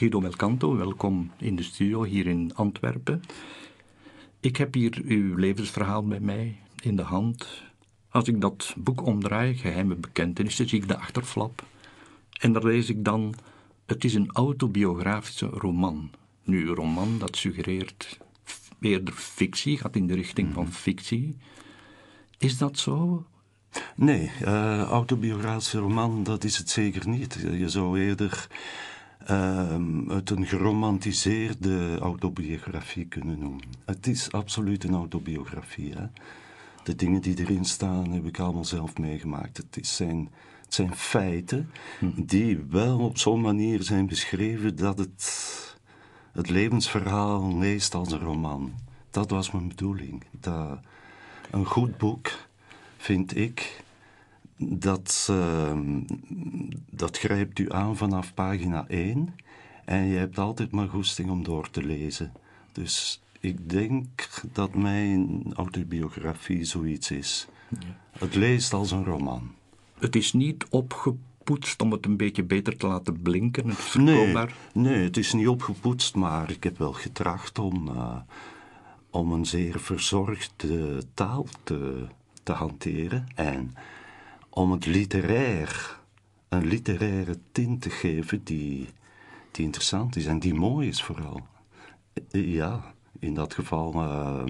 Guido Melcanto, welkom in de studio hier in Antwerpen. Ik heb hier uw levensverhaal bij mij in de hand. Als ik dat boek omdraai, Geheime Bekentenissen, zie ik de achterflap. En daar lees ik dan: Het is een autobiografische roman. Nu, een roman dat suggereert eerder fictie, gaat in de richting van fictie. Is dat zo? Nee, uh, autobiografische roman, dat is het zeker niet. Je zou eerder het een geromantiseerde autobiografie kunnen noemen. Het is absoluut een autobiografie. Hè? De dingen die erin staan heb ik allemaal zelf meegemaakt. Het, is zijn, het zijn feiten hm. die wel op zo'n manier zijn beschreven dat het het levensverhaal leest als een roman. Dat was mijn bedoeling. Dat, een goed boek, vind ik, dat, uh, dat grijpt u aan vanaf pagina 1 en je hebt altijd maar goesting om door te lezen. Dus ik denk dat mijn autobiografie zoiets is. Ja. Het leest als een roman. Het is niet opgepoetst om het een beetje beter te laten blinken? Het is nee, nee, het is niet opgepoetst, maar ik heb wel getracht om, uh, om een zeer verzorgde taal te, te hanteren. En om het literair, een literaire tint te geven die, die interessant is en die mooi is vooral. Ja, in dat geval, uh,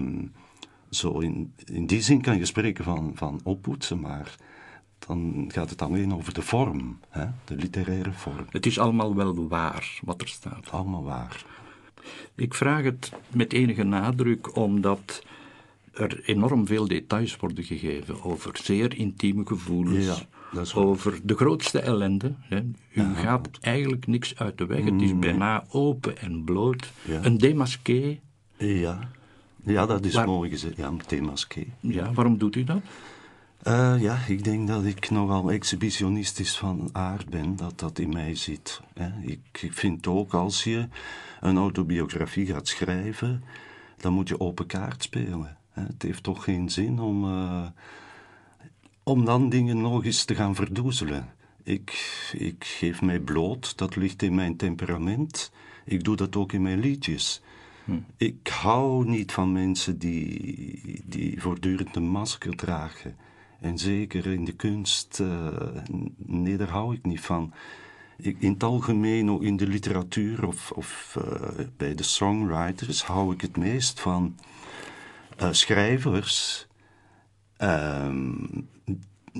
zo in, in die zin kan je spreken van, van oppoetsen, maar dan gaat het alleen over de vorm, hè? de literaire vorm. Het is allemaal wel waar wat er staat. Allemaal waar. Ik vraag het met enige nadruk omdat er enorm veel details worden gegeven over zeer intieme gevoelens. over de grootste ellende. Hè. U gaat eigenlijk niks uit de weg. Het is bijna open en bloot. Een demasqué. Ja. ja, dat is mooi gezegd. Ja, een demasqué. Ja, waarom doet u dat? Uh, ja, ik denk dat ik nogal exhibitionistisch van aard ben, dat dat in mij zit. Ik, ik vind ook als je een autobiografie gaat schrijven, dan moet je open kaart spelen. Het heeft toch geen zin om, uh, om dan dingen nog eens te gaan verdoezelen. Ik, ik geef mij bloot, dat ligt in mijn temperament. Ik doe dat ook in mijn liedjes. Hm. Ik hou niet van mensen die, die voortdurend een masker dragen. En zeker in de kunst, uh, nee, daar hou ik niet van. Ik, in het algemeen, ook in de literatuur of, of uh, bij de songwriters, hou ik het meest van schrijvers ehm,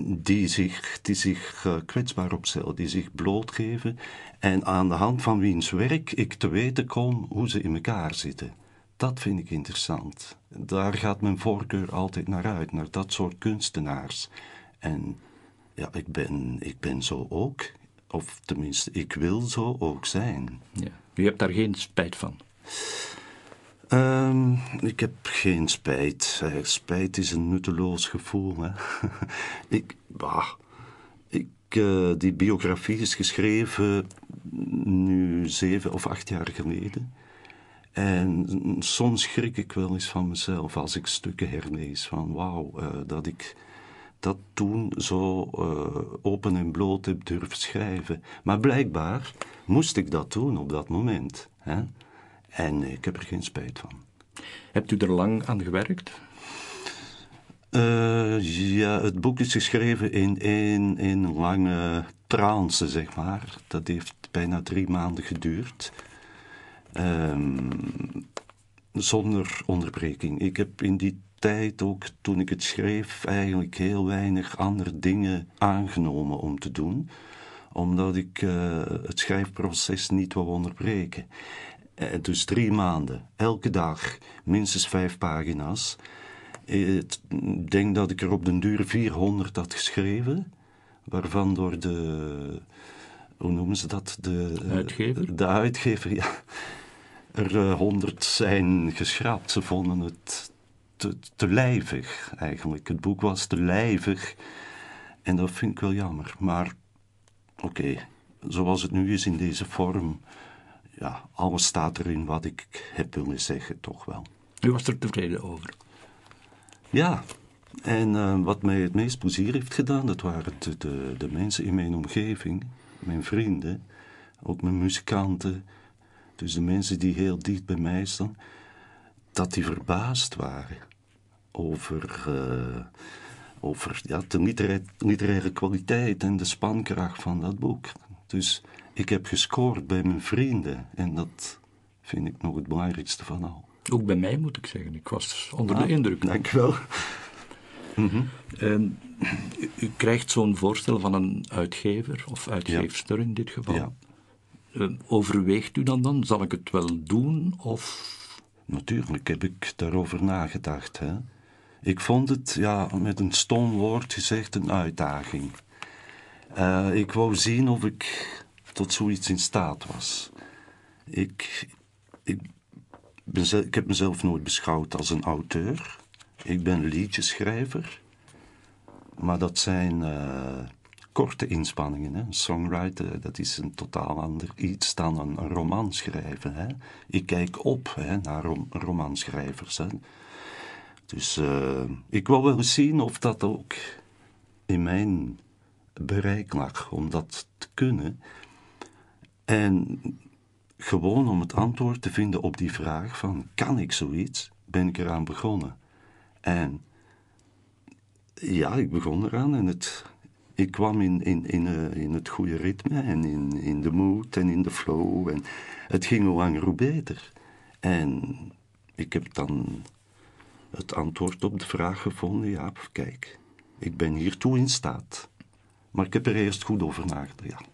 die zich, die zich uh, kwetsbaar opstellen, die zich blootgeven en aan de hand van wiens werk ik te weten kom hoe ze in elkaar zitten. Dat vind ik interessant. Daar gaat mijn voorkeur altijd naar uit, naar dat soort kunstenaars. En ja, ik ben, ik ben zo ook. Of tenminste, ik wil zo ook zijn. Ja. Hebt daar geen spijt van? Um, ik heb geen spijt. Uh, spijt is een nutteloos gevoel. Hè? ik, bah, ik, uh, die biografie is geschreven nu zeven of acht jaar geleden. En soms schrik ik wel eens van mezelf als ik stukken herlees. Van wauw, uh, dat ik dat toen zo open en bloot heb durven schrijven. Maar blijkbaar moest ik dat doen op dat moment. Hè? En ik heb er geen spijt van. Hebt u er lang aan gewerkt? Uh, ja, het boek is geschreven in één, één lange trance, zeg maar. Dat heeft bijna drie maanden geduurd. Um, zonder onderbreking. Ik heb in die tijd ook, toen ik het schreef, eigenlijk heel weinig andere dingen aangenomen om te doen. Omdat ik uh, het schrijfproces niet wil onderbreken. Eh, dus drie maanden, elke dag, minstens vijf pagina's. Ik denk dat ik er op den duur 400 had geschreven, waarvan door de, hoe noemen ze dat? De uitgever? De uitgever, ja. Er 100 uh, zijn geschrapt. Ze vonden het te, te lijvig eigenlijk. Het boek was te lijvig. En dat vind ik wel jammer. Maar oké, zoals het nu is in deze vorm ja, alles staat erin wat ik heb willen zeggen, toch wel. U was er tevreden over? Ja, en uh, wat mij het meest plezier heeft gedaan, dat waren de, de, de, mensen in mijn omgeving, mijn vrienden, ook mijn muzikanten, dus de mensen die heel dicht bij mij staan, dat die verbaasd waren over, uh, over ja, de literaire, literaire kwaliteit en de spankracht van dat boek. Dus ik heb gescoord bij mijn vrienden en dat vind ik nog het belangrijkste van al. Ook bij mij moet ik zeggen, ik was onder de ah, indruk. Dank je wel. Mhm. u, u, krijgt zo'n voorstel van een uitgever, of uitgeefster in dit geval. Ja. Uh, overweegt u dan dan, zal ik het wel doen? Of... Natuurlijk heb ik daarover nagedacht. Hè. Ik vond het, ja, met een stom woord gezegd, een uitdaging. Uh, ik wou zien of ik tot zoiets in staat was. Ik, ik, ben, ik heb mezelf nooit beschouwd als een auteur. Ik ben liedjeschrijver. Maar dat zijn uh, korte inspanningen. Hè. Songwriter, dat is een totaal ander iets dan een, roman schrijven. Hè. Ik kijk op hè, naar rom, romanschrijvers. Hè. Dus uh, ik wil wel zien of dat ook in mijn bereik lag om dat te kunnen. En gewoon om het antwoord te vinden op die vraag van kan ik zoiets, ben ik eraan begonnen. En ja, ik begon eraan en het, ik kwam in, in, in, uh, in het goede ritme en in, in de mood en in de flow. En het ging hoe langer hoe beter. En ik heb dan het antwoord op de vraag gevonden, ja, kijk, ik ben hiertoe in staat. Maar ik heb er eerst goed over nagedacht.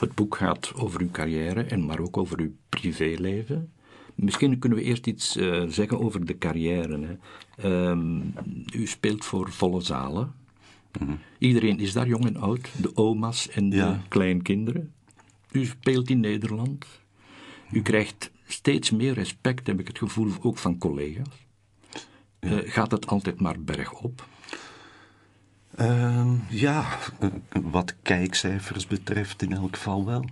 Het boek gaat over uw carrière, en maar ook over uw privéleven. Misschien kunnen we eerst iets uh, zeggen over de carrière. Hè. Um, u speelt voor volle zalen. Mm Iedereen is daar jong en oud, de oma's en de ja. kleinkinderen. U speelt in Nederland. U krijgt steeds meer respect, heb ik het gevoel, ook van collega's. Ja. Uh, gaat het altijd maar bergop? Uh, ja, wat kijkcijfers betreft in elk geval wel.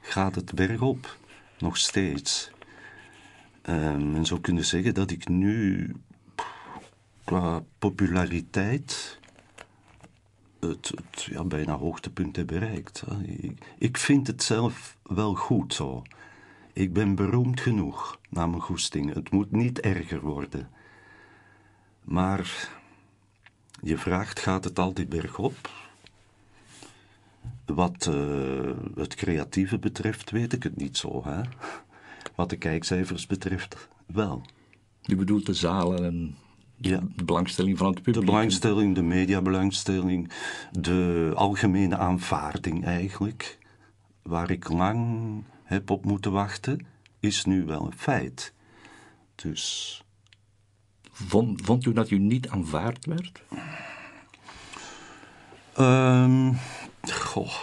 Gaat het bergop, nog steeds. Um, en zo kunnen zeggen dat ik nu qua populariteit het, bijna hoogtepunt heb bereikt. Ik, ik vind het zelf wel goed zo. Ik ben beroemd genoeg naar mijn goesting. Het moet niet erger worden. Maar je vraagt, gaat het altijd bergop? Wat uh, het creatieve betreft weet ik het niet zo. Hè? Wat de kijkcijfers betreft wel. Je bedoelt de zalen en ja. de belangstelling van het publiek? De belangstelling, de mediabelangstelling, de algemene aanvaarding eigenlijk. Waar ik lang heb op moeten wachten, is nu wel een feit. Dus Vond, vond u dat u niet aanvaard werd? Um, goh.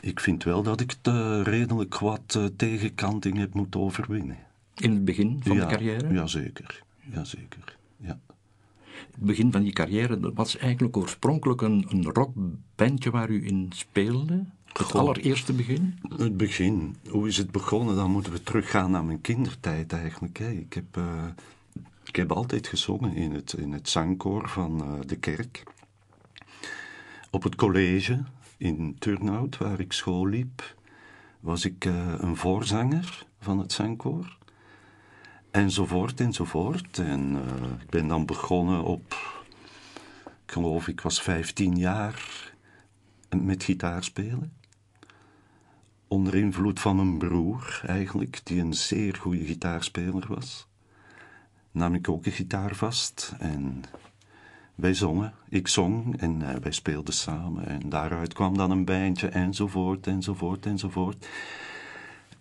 Ik vind wel dat ik uh, redelijk wat uh, tegenkanting heb moeten overwinnen. In het begin van ja, de carrière? Jazeker, jazeker, ja. Het begin van die carrière was eigenlijk oorspronkelijk een, een rockbandje waar u in speelde? Het Goh, allereerste begin? Het begin. Hoe is het begonnen? Dan moeten we teruggaan naar mijn kindertijd eigenlijk. Hè. Ik heb... Uh, ik heb altijd gezongen in het, in het zangkoor van uh, de kerk. Op het college in Turnhout, waar ik school liep, was ik uh, een voorzanger van het zangkoor. Enzovoort, enzovoort. En uh, ik ben dan begonnen op, ik geloof ik was 15 jaar met gitaar spelen. Onder invloed van een broer eigenlijk, die een zeer goede gitaarspeler was nam ik ook een gitaar vast en wij zongen. Ik zong en uh, wij speelden samen. En daaruit kwam dan een bandje enzovoort, enzovoort, enzovoort.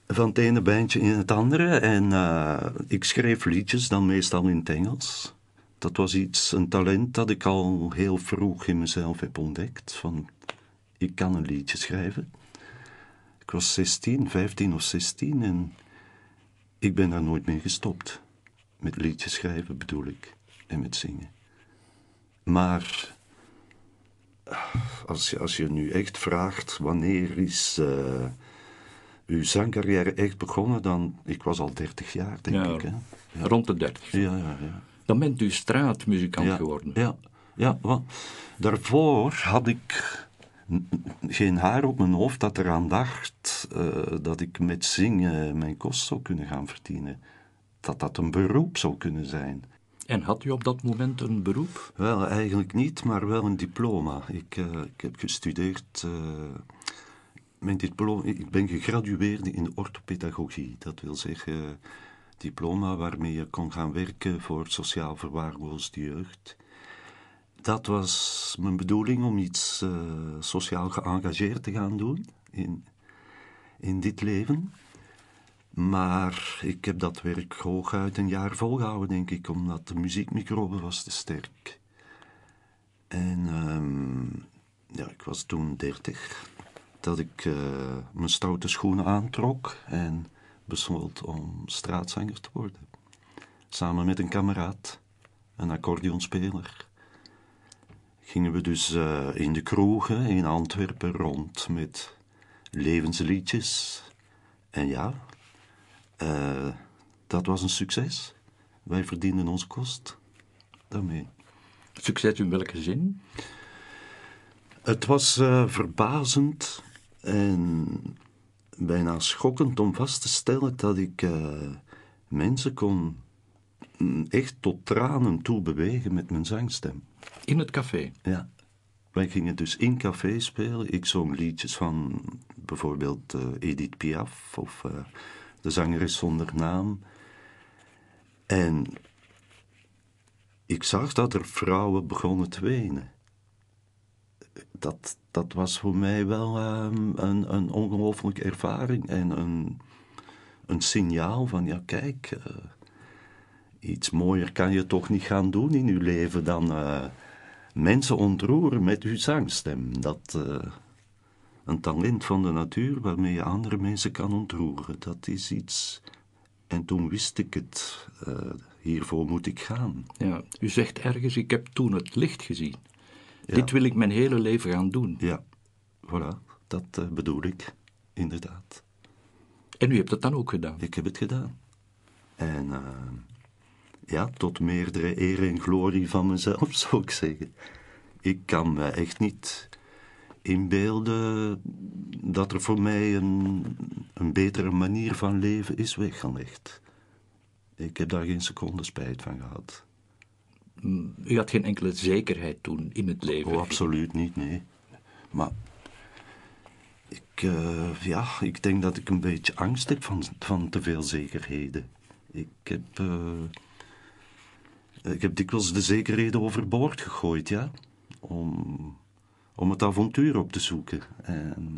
Van het ene bandje in het andere. En uh, ik schreef liedjes, dan meestal in het Engels. Dat was iets, een talent dat ik al heel vroeg in mezelf heb ontdekt. Van, ik kan een liedje schrijven. Ik was 16, 15 of 16 en ik ben daar nooit mee gestopt. Met liedjes schrijven bedoel ik. En met zingen. Maar als je, als je nu echt vraagt wanneer is uh, uw zangcarrière echt begonnen, dan. Ik was al 30 jaar, denk ja, ik. Hè? Ja. Rond de 30. Ja, ja, ja. Dan bent u straatmuzikant ja, geworden. Ja, ja want daarvoor had ik geen haar op mijn hoofd dat eraan dacht uh, dat ik met zingen mijn kost zou kunnen gaan verdienen. Dat dat een beroep zou kunnen zijn. En had u op dat moment een beroep? Wel, eigenlijk niet, maar wel een diploma. Ik, uh, ik heb gestudeerd. Uh, mijn diploma, ik ben gegradueerd in orthopedagogie. Dat wil zeggen, diploma waarmee je kon gaan werken voor sociaal verwaarloosde jeugd dat was mijn bedoeling om iets uh, sociaal geëngageerd te gaan doen in, in dit leven. Maar ik heb dat werk hooguit een jaar volgehouden, denk ik, omdat de muziekmicrobe was te sterk. En um, ja, ik was toen dertig, dat ik uh, mijn stoute schoenen aantrok en besloot om straatzanger te worden. Samen met een kameraad, een accordeonspeler gingen we dus uh, in de kroegen in Antwerpen rond met levensliedjes. En ja, uh, dat was een succes. Wij verdienden onze kost daarmee. Succes in welke zin? Het was uh, verbazend en bijna schokkend om vast te stellen dat ik mensen kon mm, echt tot tranen toe bewegen met mijn zangstem. In het café? Ja. Wij gingen dus in café spelen. Ik zong liedjes van bijvoorbeeld uh, Edith Piaf of De zangeres zonder naam. En ik zag dat er vrouwen begonnen te wenen. Dat, dat was voor mij wel um, een, een ongelooflijke ervaring en een, een signaal van, ja kijk, uh, iets mooier kan je toch niet gaan doen in je leven dan mensen ontroeren met uw zangstem. Dat uh, een talent van de natuur waarmee je andere mensen kan ontroeren. Dat is iets. En toen wist ik het. Uh, hiervoor moet ik gaan. Ja, u zegt ergens: ik heb toen het licht gezien. Ja. Dit wil ik mijn hele leven gaan doen. Ja, voilà, dat uh, bedoel ik, inderdaad. En u hebt het dan ook gedaan? Ik heb het gedaan. En ja, tot meerdere eer en glorie van mezelf, zou ik zeggen. Ik kan me echt niet inbeelden dat er voor mij een, een betere manier van leven is weggelegd. Ik heb daar geen seconde spijt van gehad. U had geen enkele zekerheid toen in het leven? Oh, absoluut niet, nee. Maar ik, uh, ja, ik denk dat ik een beetje angst heb van, van te veel zekerheden. Ik heb... Uh, ik heb dikwijls de zekerheden overboord gegooid, ja. Om, om het avontuur op te zoeken. En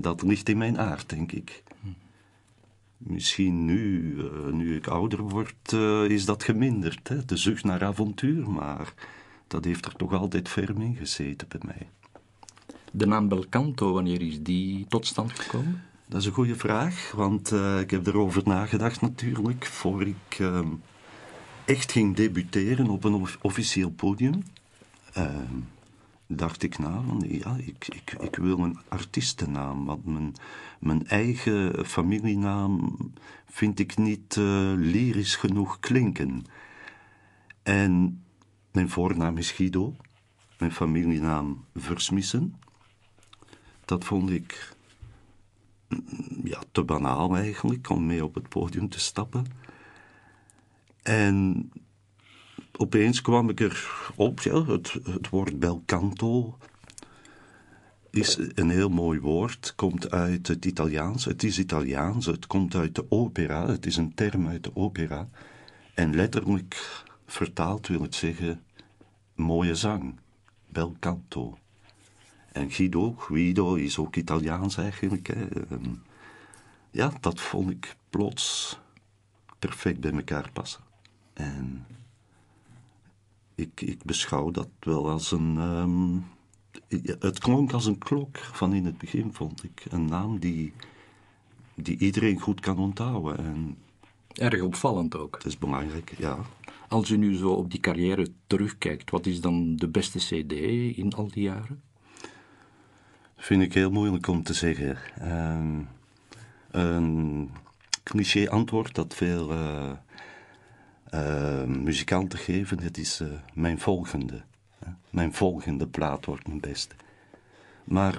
dat ligt in mijn aard, denk ik. Misschien nu, uh, nu ik ouder word, uh, is dat geminderd, hè? de zucht naar avontuur, maar dat heeft er toch altijd ferm in gezeten bij mij. De naam Belcanto, wanneer is die tot stand gekomen? Dat is een goede vraag, want uh, ik heb erover nagedacht natuurlijk, voor ik ehm, echt ging debuteren op een officieel podium, uh, dacht ik na van ja, ik, ik, ik wil een artiestennaam, want mijn, mijn eigen familienaam vind ik niet uh, lyrisch genoeg klinken. En mijn voornaam is Guido, mijn familienaam Versmissen. Dat vond ik mm, ja, te banaal eigenlijk om mee op het podium te stappen. En opeens kwam ik erop, ja, het, het woord belcanto is een heel mooi woord, komt uit het Italiaans. Het is Italiaans, het komt uit de opera, het is een term uit de opera. En letterlijk vertaald wil het zeggen mooie zang, bel canto. En Guido, Guido is ook Italiaans eigenlijk. Hè. Ja, dat vond ik plots perfect bij elkaar passen. En ik, ik beschouw dat wel als een. Um, het klonk als een klok van in het begin, vond ik. Een naam die, die iedereen goed kan onthouden. En Erg opvallend ook. Het is belangrijk, ja. Als u nu zo op die carrière terugkijkt, wat is dan de beste CD in al die jaren? Vind ik heel moeilijk om te zeggen. Uh, een cliché antwoord dat veel. Uh, uh, muzikanten geven, het is uh, mijn volgende. Mijn volgende plaat wordt mijn beste. Maar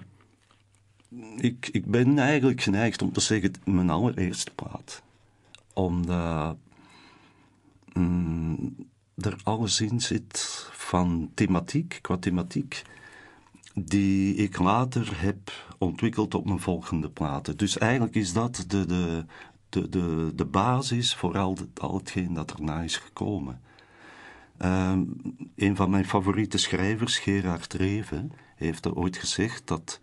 ik, ik ben eigenlijk geneigd om te zeggen mijn allereerste plaat. Omdat mm, er alles in zit van thematiek, qua thematiek, die ik later heb ontwikkeld op mijn volgende platen. Dus eigenlijk is dat de, de, de, de, de basis voor al, al hetgeen dat erna is gekomen. Uh, een van mijn favoriete schrijvers, Gerard Reven, heeft er ooit gezegd dat,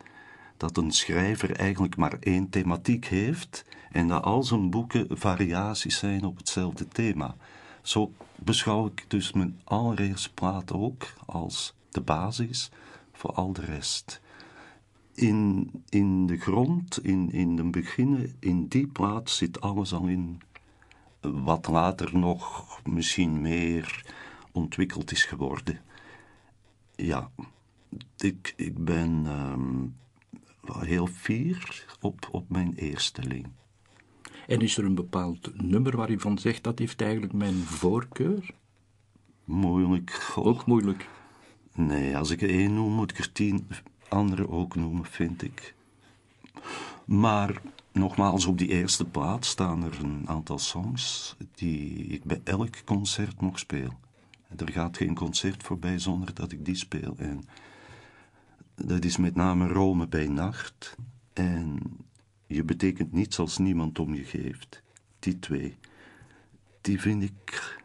dat een schrijver eigenlijk maar één thematiek heeft en dat al zijn boeken variaties zijn op hetzelfde thema. Zo beschouw ik dus mijn allereerste plaat ook als de basis voor al de rest. In, in de grond, in, in de beginnen, in die plaats zit alles al in. Wat later nog misschien meer ontwikkeld is geworden. Ja, ik, ik ben um, heel fier op, op mijn eersteling. En is er een bepaald nummer waar u van zegt dat heeft eigenlijk mijn voorkeur? Moeilijk. Ook moeilijk. Nee, als ik er één noem, moet ik er tien andere ook noemen, vind ik. Maar nogmaals, op die eerste plaats staan er een aantal songs die ik bij elk concert nog speel. Er gaat geen concert voorbij zonder dat ik die speel. En dat is met name Rome bij nacht. En je betekent niets als niemand om je geeft. Die twee. Die vind ik.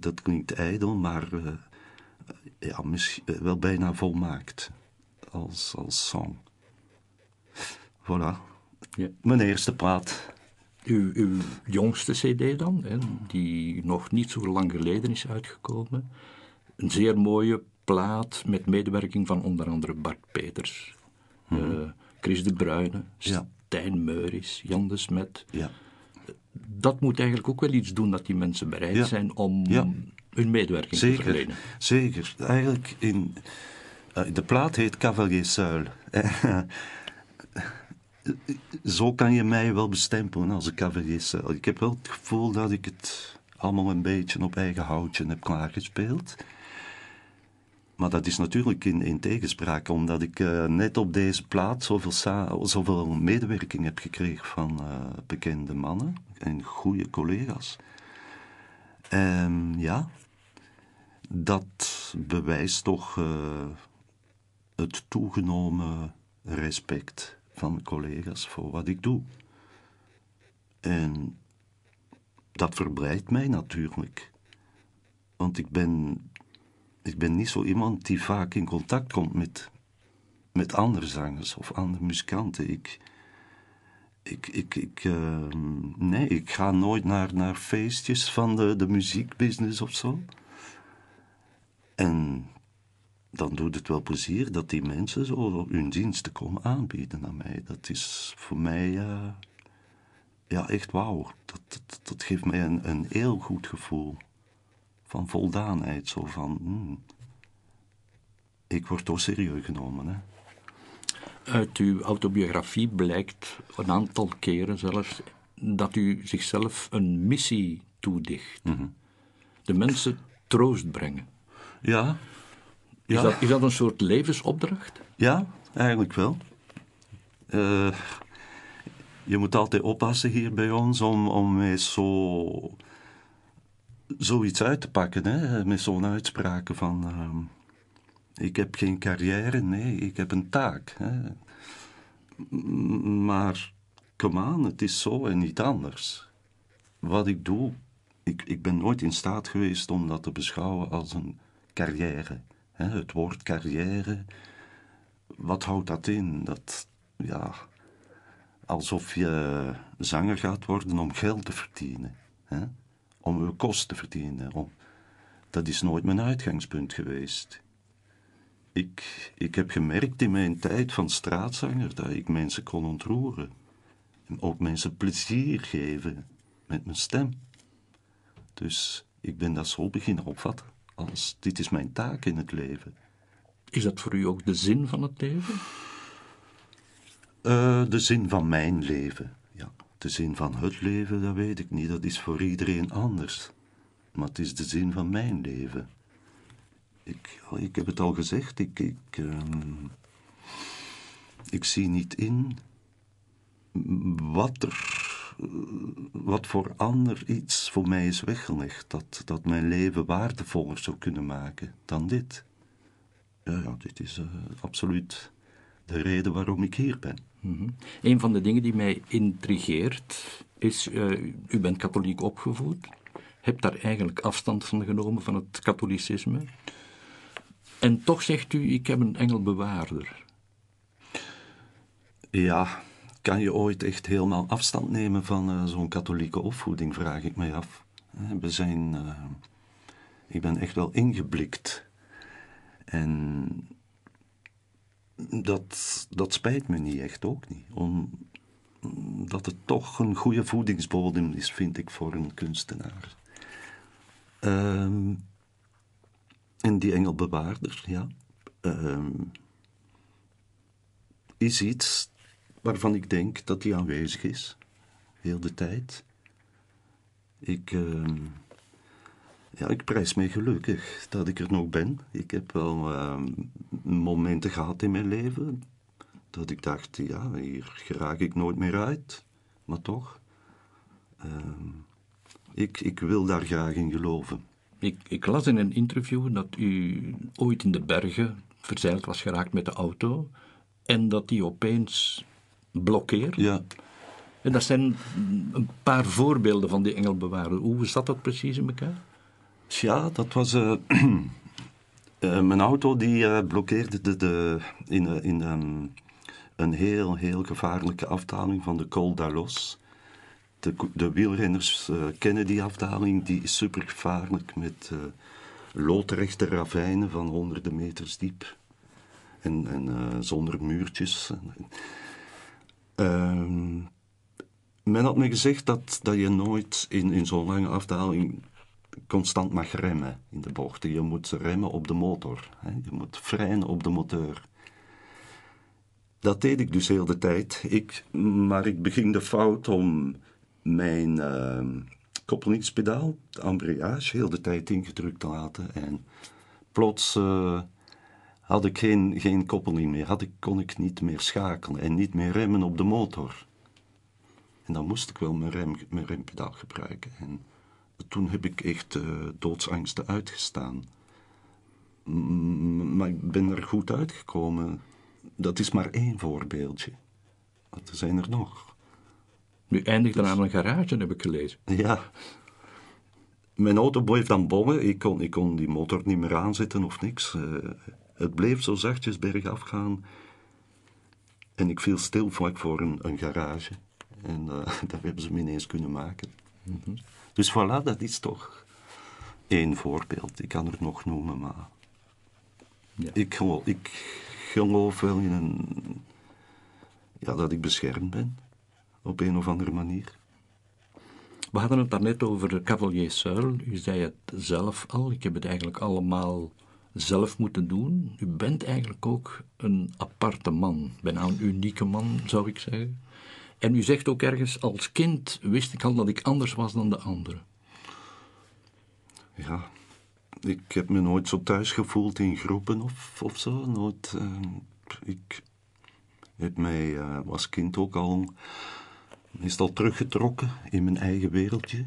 dat klinkt ijdel, maar. Uh, ja, misschien, uh, wel bijna volmaakt. Als, als song. Voilà. Ja. Mijn eerste plaat. Uw, uw jongste CD dan, hè, die nog niet zo lang geleden is uitgekomen. Een zeer mooie plaat met medewerking van onder andere Bart Peters, mm -hmm. uh, Chris de Bruyne, ja. Stijn Meuris, Jan de Smet. Ja. Dat moet eigenlijk ook wel iets doen dat die mensen bereid zijn om hun medewerking zeker, te verlenen. Zeker. Eigenlijk in. Uh, de plaat heet Cavalier Seul. Zo kan je mij wel bestempelen als een cavalier Seul. Ik heb wel het gevoel dat ik het allemaal een beetje op eigen houtje heb klaargespeeld. Maar dat is natuurlijk in, in tegenspraak, omdat ik uh, net op deze plaat zoveel, zoveel medewerking heb gekregen van uh, bekende mannen en goede collega's. En ja, dat bewijst toch uh, het toegenomen respect van collega's voor wat ik doe. En dat verblijdt mij natuurlijk. Want ik ben ik ben niet zo iemand die vaak in contact komt met, met andere zangers of andere muzikanten. Ik, ik, ik, uh, nee, ik ga nooit naar, naar feestjes van de, de muziekbusiness of zo. En dan doet het wel plezier dat die mensen zo hun diensten komen aanbieden aan mij. Dat is voor mij uh, ja, echt wauw. Dat, dat, dat, geeft mij een, een heel goed gevoel van voldaanheid. Zo van, hmm, ik word toch serieus genomen. Hè? Uit uw autobiografie blijkt een aantal keren zelfs dat u zichzelf een missie toedicht. Mhm. De mensen troost brengen. Ja. ja. Is, dat, is dat een soort levensopdracht? Ja, eigenlijk wel. Uh, je moet altijd oppassen hier bij ons om, om mee zo zoiets uit te pakken, hè, met zo'n uitspraken van... Uh, ik heb geen carrière, nee, ik heb een taak. Hè. Maar, come on, het is zo en niet anders. Wat ik doe, ik, ik ben nooit in staat geweest om dat te beschouwen als een carrière. Hè. Het woord carrière, wat houdt dat in? Dat, ja, alsof je zanger gaat worden om geld te verdienen. Hè? om uw kosten te verdienen. Om, dat is nooit mijn uitgangspunt geweest. Ik, ik heb gemerkt in mijn tijd van straatzanger dat ik mensen kon ontroeren. En ook mensen plezier geven met mijn stem. Dus ik ben dat zo beginnen opvatten als dit is mijn taak in het leven. Is dat voor u ook de zin van het leven? Uh, de zin van mijn leven de zin van het leven, dat weet ik niet. Dat is voor iedereen anders. Maar het is de zin van mijn leven. Ik, ik heb het al gezegd, ik, ik, ehm, ik zie niet in wat er, wat voor ander iets voor mij is weggelegd, dat, dat mijn leven waardevoller zou kunnen maken dan dit. Ja, dit is uh, absoluut de reden waarom ik hier ben. Mm Een van de dingen die mij intrigeert is, uh, u bent katholiek opgevoed, hebt daar eigenlijk afstand van genomen van het katholicisme. En toch zegt u, ik heb een engelbewaarder. Ja, kan je ooit echt helemaal afstand nemen van uh, zo'n katholieke opvoeding, vraag ik mij af. We zijn, uh, ik ben echt wel ingeblikt. En dat, dat spijt me niet echt ook niet. Omdat het toch een goede voedingsbodem is, vind ik, voor een kunstenaar. Um, en die engelbewaarder, ja, um, is iets waarvan ik denk dat die aanwezig is, heel de tijd. Ik, uh, ja, ik prijs mij gelukkig dat ik er nog ben. Ik heb wel uh, momenten gehad in mijn leven dat ik dacht, ja, hier geraak ik nooit meer uit. Maar toch, uh, ik, ik wil daar graag in geloven. Ik, ik las in een interview dat u ooit in de bergen verzeild was geraakt met de auto en dat die opeens blokkeert. Ja. En dat zijn een paar voorbeelden van die engelbewaarder. Hoe zat dat precies in elkaar? Ja, dat was... Uh, uh, mijn auto die uh, blokkeerde de, de, in, in um, een heel, heel gevaarlijke afdaling van de Col d'Alos. De, de, wielrenners kennen die afdaling, die is super gevaarlijk met loodrechte ravijnen van honderden meters diep. En, en zonder muurtjes. Uh, men had me gezegd dat, dat je nooit in, in zo'n lange afdaling constant mag remmen in de bochten. Je moet remmen op de motor. Hè? Je moet freinen op de motor. Dat deed ik dus heel de tijd. Ik, maar ik beging de fout om mijn uh, koppelingspedaal, de embrayage, heel de tijd ingedrukt te laten. En plots uh, had ik geen, geen koppeling meer. Had ik, kon ik niet meer schakelen en niet meer remmen op de motor. En dan moest ik wel mijn, rem, mijn rempedaal gebruiken. En toen heb ik echt uh, doodsangsten uitgestaan. M maar ik ben er goed uitgekomen. Dat is maar één voorbeeldje. Want er zijn er nog. Nu eindigt er aan een garage, heb ik gelezen. Ja. Mijn auto bleef dan bommen. Ik kon, ik kon die motor niet meer aanzetten of niks. Uh, het bleef zo zachtjes bergaf gaan. En ik viel stil vlak voor een, een garage. En uh, daar hebben ze me ineens kunnen maken. Mm -hmm. Dus voilà, dat is toch één voorbeeld. Ik kan er nog noemen, maar... Ja. Ik, geloof, ik geloof wel in een... Ja, dat ik beschermd ben. Op een of andere manier. We hadden het daarnet over Cavalier Seul. U zei het zelf al. Ik heb het eigenlijk allemaal zelf moeten doen. U bent eigenlijk ook een aparte man. Bijna een unieke man, zou ik zeggen. En u zegt ook ergens, als kind wist ik al dat ik anders was dan de anderen. Ja, ik heb me nooit zo thuis gevoeld in groepen of, of zo. Nooit, uh, ik heb mij uh, als kind ook al meestal teruggetrokken in mijn eigen wereldje.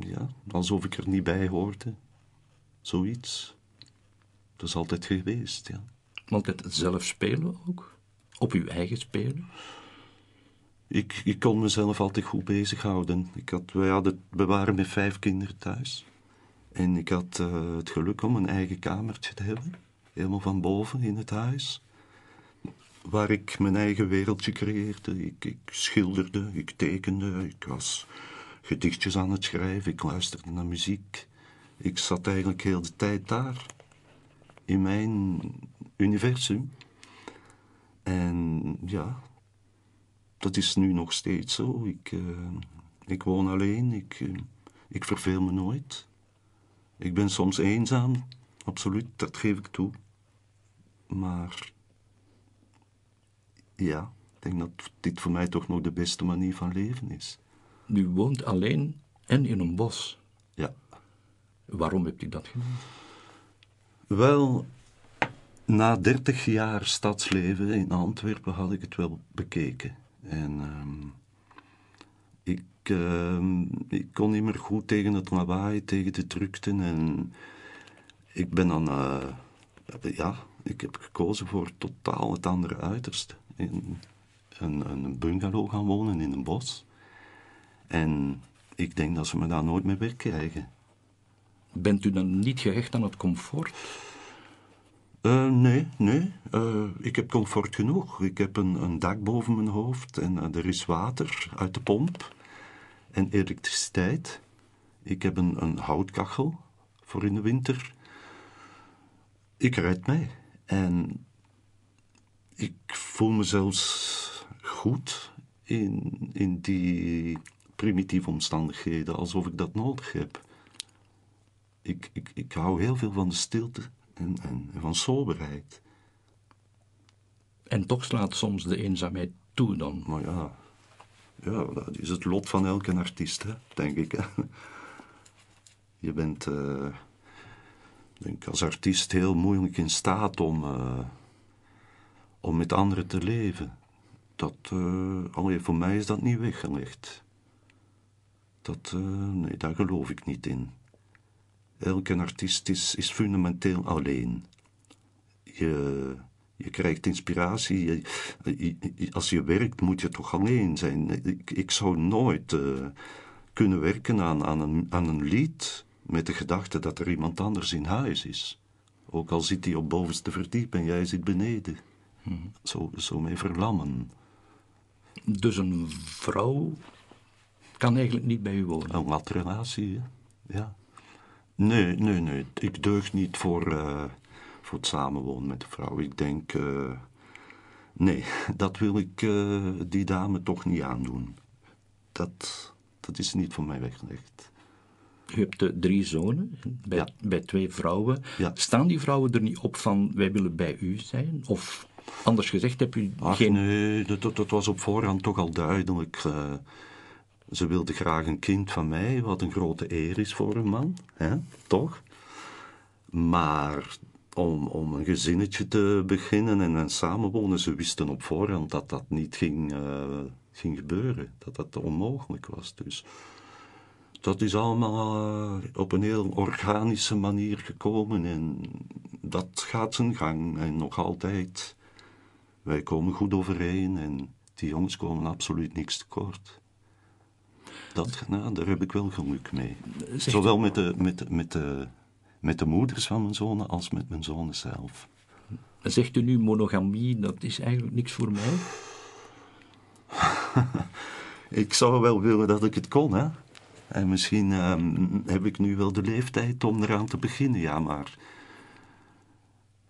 Ja, alsof ik er niet bij hoorde. Zoiets. Dat is altijd geweest, ja. Altijd zelf spelen ook? Op uw eigen spelen? Ik, ik kon mezelf altijd goed bezighouden. Ik had, wij hadden, we waren met vijf kinderen thuis. En ik had uh, het geluk om een eigen kamertje te hebben. Helemaal van boven in het huis. Waar ik mijn eigen wereldje creëerde. Ik, ik schilderde, ik tekende, ik was gedichtjes aan het schrijven, ik luisterde naar muziek. Ik zat eigenlijk heel de tijd daar. In mijn universum. En ja, dat is nu nog steeds zo. Ik, uh, ik woon alleen, ik, uh, ik verveel me nooit. Ik ben soms eenzaam, absoluut, dat geef ik toe. Maar ja, ik denk dat dit voor mij toch nog de beste manier van leven is. U woont alleen en in een bos. Waarom hebt u dat gedaan? Wel, na dertig jaar stadsleven in Antwerpen had ik het wel bekeken. En ehm, ik, ehm, ik kon niet meer goed tegen het lawaai, tegen de drukte. En ik ben dan, eh, ja, ik heb gekozen voor totaal het andere uiterste. In een, een bungalow gaan wonen in een bos. En ik denk dat ze me daar nooit meer wegkrijgen. Bent u dan niet gehecht aan het comfort? Uh, nee, nee. Uh, ik heb comfort genoeg. Ik heb een, een dak boven mijn hoofd en uh, er is water uit de pomp en elektriciteit. Ik heb een, een houtkachel voor in de winter. Ik red mij en ik voel me zelfs goed in, in die primitieve omstandigheden, alsof ik dat nodig heb. Ik, ik, ik hou heel veel van de stilte en, en, van soberheid. En toch slaat soms de eenzaamheid toe dan? Maar ja, ja dat is het lot van elke artiest, hè, denk ik. Hè. Je bent, uh, denk als artiest heel moeilijk in staat om, uh, om met anderen te leven. Dat, uh, allee, voor mij is dat niet weggelegd. Dat, nee, daar geloof ik niet in. Elke artiest is, is fundamenteel alleen. Je, je krijgt inspiratie. als je werkt, moet je toch alleen zijn. Ik, ik zou nooit uh, kunnen werken aan, aan, een, aan een lied met de gedachte dat er iemand anders in huis is. Ook al zit hij op bovenste verdiep en jij zit beneden. Hmm. Zo, zo mee verlammen. Dus een vrouw kan eigenlijk niet bij u wonen? Een matrelatie, ja. Nee, nee, nee. Ik deug niet voor, uh, voor het samenwonen met de vrouw. Ik denk, uh, nee, dat wil ik uh, die dame toch niet aandoen. Dat, dat is niet voor mij weggelegd. U hebt drie zonen bij, ja. bij twee vrouwen. Ja. Staan die vrouwen er niet op van wij willen bij u zijn? Of anders gezegd, heb u Ach, geen... Nee, dat, dat, was op voorhand toch al duidelijk. Ze wilde graag een kind van mij, wat een grote eer is voor een man, hè? toch? Maar om, om een gezinnetje te beginnen en, en samenwonen, ze wisten op voorhand dat dat niet ging, uh, ging gebeuren, dat dat onmogelijk was. Dus dat is allemaal uh, op een heel organische manier gekomen en dat gaat zijn gang en nog altijd. Wij komen goed overeen en die jongens komen absoluut niks tekort. Dat, nou, daar heb ik wel geluk mee. Zowel met de, met, met, de, met de moeders van mijn zonen als met mijn zonen zelf. Zegt u nu monogamie, dat is eigenlijk niks voor mij? ik zou wel willen dat ik het kon, hè. En misschien ehm, heb ik nu wel de leeftijd om eraan te beginnen, ja, maar...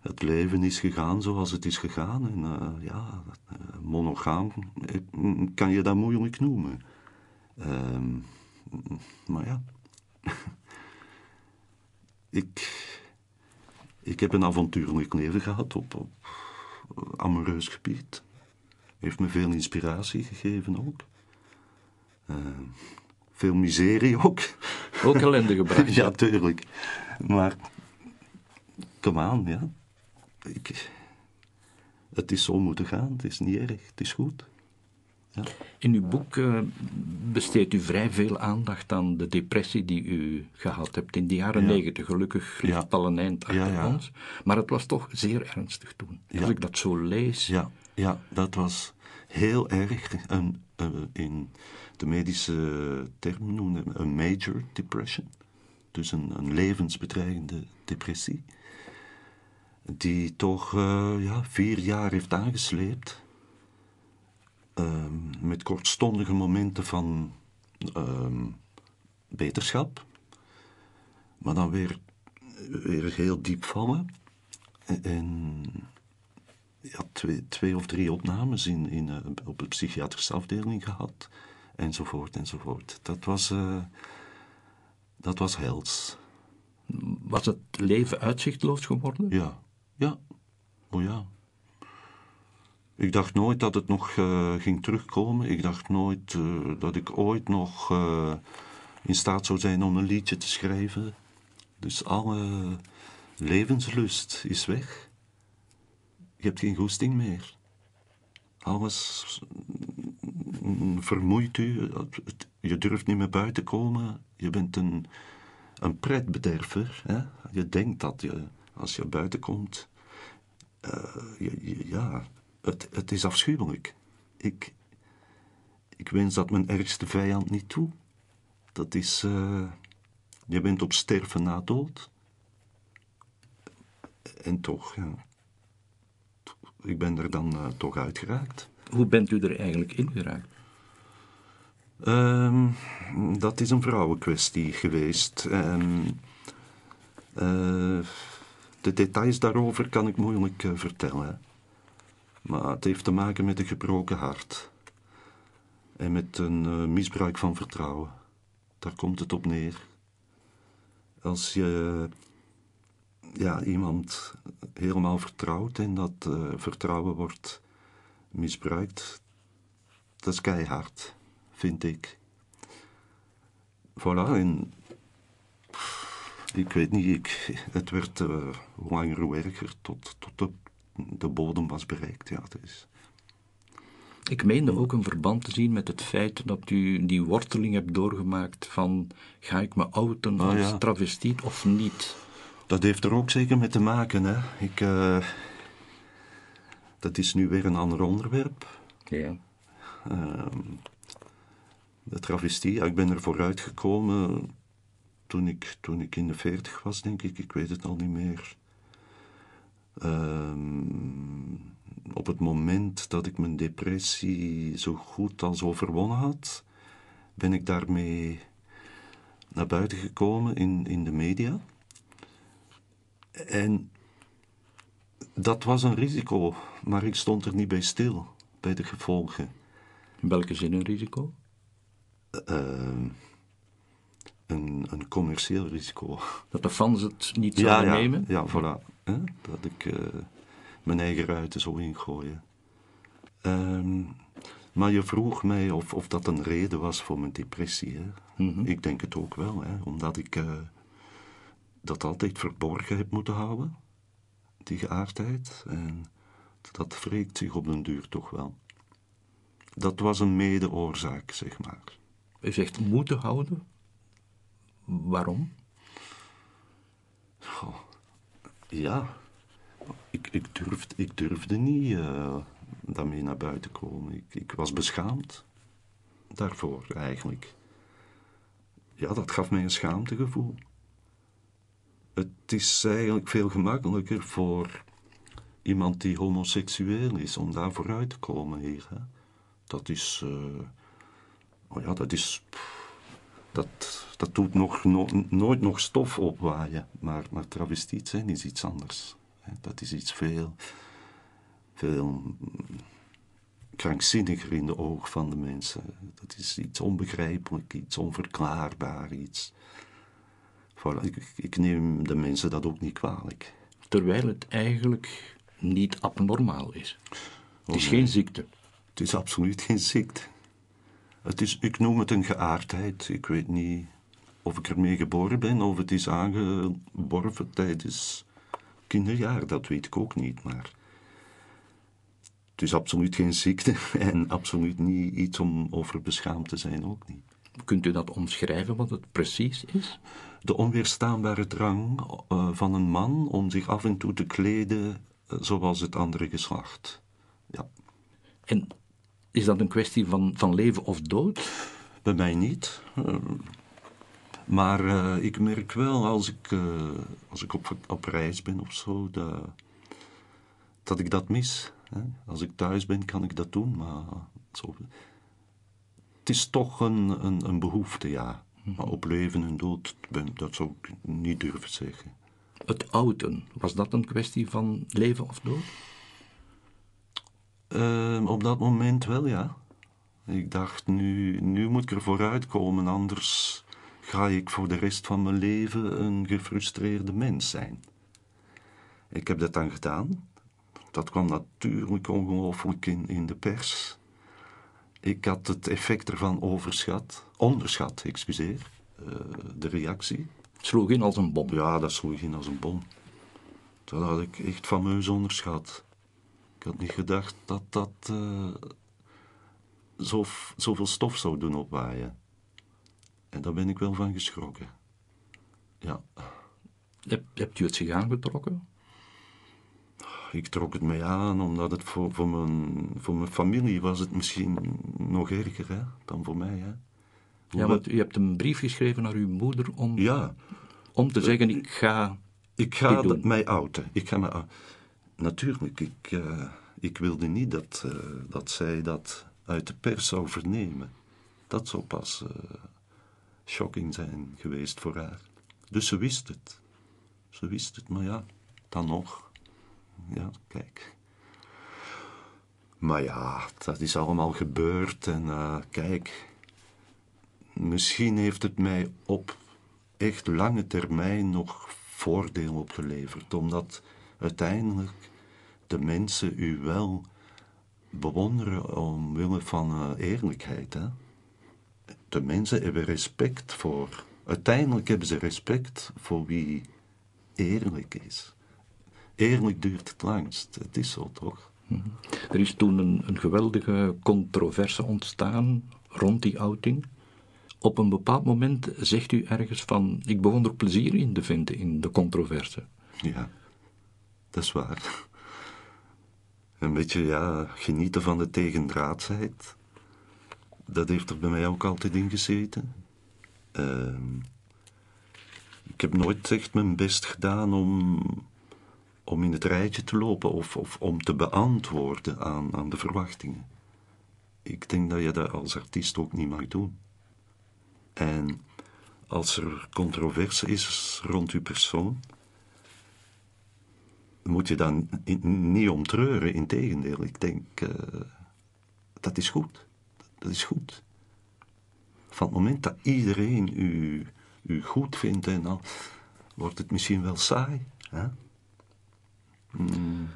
Het leven is gegaan zoals het is gegaan. En uh, ja, uh, monogaam eh, kan je dat moeilijk noemen. Um, maar ja. ik, ik heb een avontuurlijk leven gehad op, op amoureus gebied. Heeft me veel inspiratie gegeven ook. Uh, veel miserie ook. Ook ellende gebracht. ja, tuurlijk. Maar, kom aan, ja. Ik, het is zo moeten gaan. Het is niet erg. Het is goed. Ja. In uw boek uh, besteedt u vrij veel aandacht aan de depressie die u gehad hebt in de jaren negentig. Gelukkig ligt ja. al een eind achter ja, ons. Maar het was toch zeer ernstig toen. Als ik dat zo lees. Ja, ja dat was heel erg. Een, een, in de medische term noemen een major depression. Dus een, een levensbedreigende depressie. Die toch uh, ja, vier jaar heeft aangesleept Ehm, met kortstondige momenten van uh, beterschap, maar dan weer, weer heel diep vallen. En, ja, twee, twee of drie opnames in, in, uh, op de psychiatrische afdeling gehad, enzovoort, enzovoort. Dat was, uh, dat was hels. Was het leven uitzichtloos geworden? Ja, ja, oh ja. Ik dacht nooit dat het nog uh, ging terugkomen. Ik dacht nooit uh, dat ik ooit nog uh, in staat zou zijn om een liedje te schrijven. Dus alle, levenslust is weg. Je hebt geen goesting meer. Alles vermoeit u. Je durft niet meer buiten komen. Je bent een, een pretbederver. Hè? Je denkt dat je, als je buiten komt... eh, ja, het, het is afschuwelijk. Ik, ik wens dat mijn ergste vijand niet toe. Dat is... eh, je bent op sterven na dood. En toch, ja. Ik ben er dan eh, toch uitgeraakt. Hoe bent u er eigenlijk in geraakt? Ehm, dat is een vrouwenkwestie geweest. En, eh, de details daarover kan ik moeilijk vertellen. Maar het heeft te maken met een gebroken hart. En met een eh, misbruik van vertrouwen. Daar komt het op neer. Als je ja, iemand helemaal vertrouwt en dat eh, vertrouwen wordt misbruikt, dat is keihard, vind ik. Voilà, en ik weet niet, ik, het werd eh, langer hoe erger tot, tot de, de bodem was bereikt. Ja, is, Ik meende ook een verband te zien met het feit dat u die worteling hebt doorgemaakt van ga ik me outen als Ah, ja. travestiet of niet? dat heeft er ook zeker mee te maken. Hè. Ik, eh, dat is nu weer een ander onderwerp. Ja. Ehm, de travestie, ja, ik ben er vooruit gekomen toen ik, toen ik in de veertig was, denk ik. Ik weet het al niet meer. Ehm, op het moment dat ik mijn depressie zo goed als overwonnen had, ben ik daarmee naar buiten gekomen in, in de media. En dat was een risico, maar ik stond er niet bij stil, bij de gevolgen. In welke zin een risico? Ehm, een, een commercieel risico. Dat de fans het niet zouden ja, nemen? Ja, voilà. Hè? Dat ik eh, mijn eigen ruiten zou ingooien. Ehm, maar je vroeg mij of, of dat een reden was voor mijn depressie. Hè? Mhm. Ik denk het ook wel, hè? omdat ik eh, dat altijd verborgen heb moeten houden, die geaardheid. En dat wreekt zich op den duur toch wel. Dat was een mede-oorzaak, zeg maar. U zegt moeten houden. Waarom? Goh, ja, ik, ik, durfde, ik durfde niet eh, daarmee naar buiten komen. Ik, ik was beschaamd daarvoor eigenlijk. Ja, dat gaf mij een schaamtegevoel. Het is eigenlijk veel gemakkelijker voor iemand die homoseksueel is om daar vooruit te komen hier. Hè. Dat is, eh, oh ja, dat is, dat, dat doet nog, no- nooit nog stof opwaaien. Maar, maar travestiet zijn is iets anders. Dat is iets veel, veel krankzinniger in de ogen van de mensen. Dat is iets onbegrijpelijk, iets onverklaarbaar, iets... Voilà, ik, ik neem de mensen dat ook niet kwalijk. Terwijl het eigenlijk niet abnormaal is. Het is Oh, geen ziekte. Het is absoluut geen ziekte. Het is, ik noem het een geaardheid. Ik weet niet of ik ermee geboren ben of het is aangeborven tijdens kinderjaar. Dat weet ik ook niet. Maar het is absoluut geen ziekte en absoluut niet iets om over beschaamd te zijn ook niet. Kunt u dat omschrijven wat het precies is? De onweerstaanbare drang eh, van een man om zich af en toe te kleden eh, zoals het andere geslacht. Ja. En is dat een kwestie van, van leven of dood? Bij mij niet. Eh, maar eh, ik merk wel als ik, eh, als ik op, op reis ben of zo, dat, dat ik dat mis. Hè? Als ik thuis ben, kan ik dat doen, maar zo, het is toch een, een, een behoefte, ja. Maar op leven en dood, ben, dat zou ik niet durven zeggen. Het ouden, was dat een kwestie van leven of dood? Ehm, op dat moment wel, ja. Ik dacht, nu, nu moet ik er vooruit komen, anders ga ik voor de rest van mijn leven een gefrustreerde mens zijn. Ik heb dat dan gedaan. Dat kwam natuurlijk ongelooflijk in, in de pers. Ik had het effect ervan overschat, onderschat, excuseer, eh, de reactie. Het sloeg in als een bom. Ja, dat sloeg in als een bom. dat had ik echt fameus onderschat. Ik had niet gedacht dat dat uh, zo, zoveel stof zou doen opwaaien. En daar ben ik wel van geschrokken. Ja. Heb, hebt u het zich aangetrokken? Ik trok het mij aan, omdat het voor, voor, mijn, voor mijn familie was het misschien nog erger hè, dan voor mij. Hè. Ja, want u hebt een brief geschreven naar uw moeder om, ja. om te zeggen, ik ga Ik ga dat, mij outen. Ik ga mij, natuurlijk, ik, uh, ik wilde niet dat, uh, dat zij dat uit de pers zou vernemen. Dat zou pas uh, shocking zijn geweest voor haar. Dus ze wist het. Ze wist het, maar ja, dan nog. Ja, kijk. Maar ja, dat is allemaal gebeurd en kijk, misschien heeft het mij op echt lange termijn nog voordeel opgeleverd, omdat uiteindelijk de mensen u wel bewonderen omwille van uh, eerlijkheid. Hè? De mensen hebben respect voor. Uiteindelijk hebben ze respect voor wie eerlijk is. Eerlijk duurt het langst. Het is zo toch? Er is toen een, een geweldige controverse ontstaan rond die outing. Op een bepaald moment zegt u ergens van: Ik begon er plezier in te vinden in de controverse. Ja, dat is waar. Een beetje, ja, genieten van de tegendraadsheid. Dat heeft er bij mij ook altijd in gezeten. Uh, ik heb nooit echt mijn best gedaan om, om in het rijtje te lopen of, of om te beantwoorden aan, aan de verwachtingen. Ik denk dat je dat als artiest ook niet mag doen. En als er controverse is rond uw persoon, moet je dan niet om treuren. Integendeel, ik denk, uh, dat is goed. Dat is goed. Van het moment dat iedereen u, u goed vindt, en dan wordt het misschien wel saai. Hè? Mm.